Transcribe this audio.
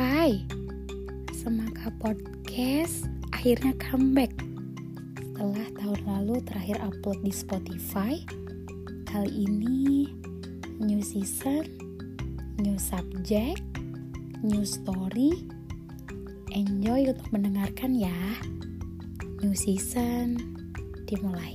Hai, Semangka Podcast akhirnya comeback. Setelah tahun lalu terakhir upload di Spotify Kali ini new season, new subject, new story. Enjoy untuk mendengarkan ya. New season dimulai.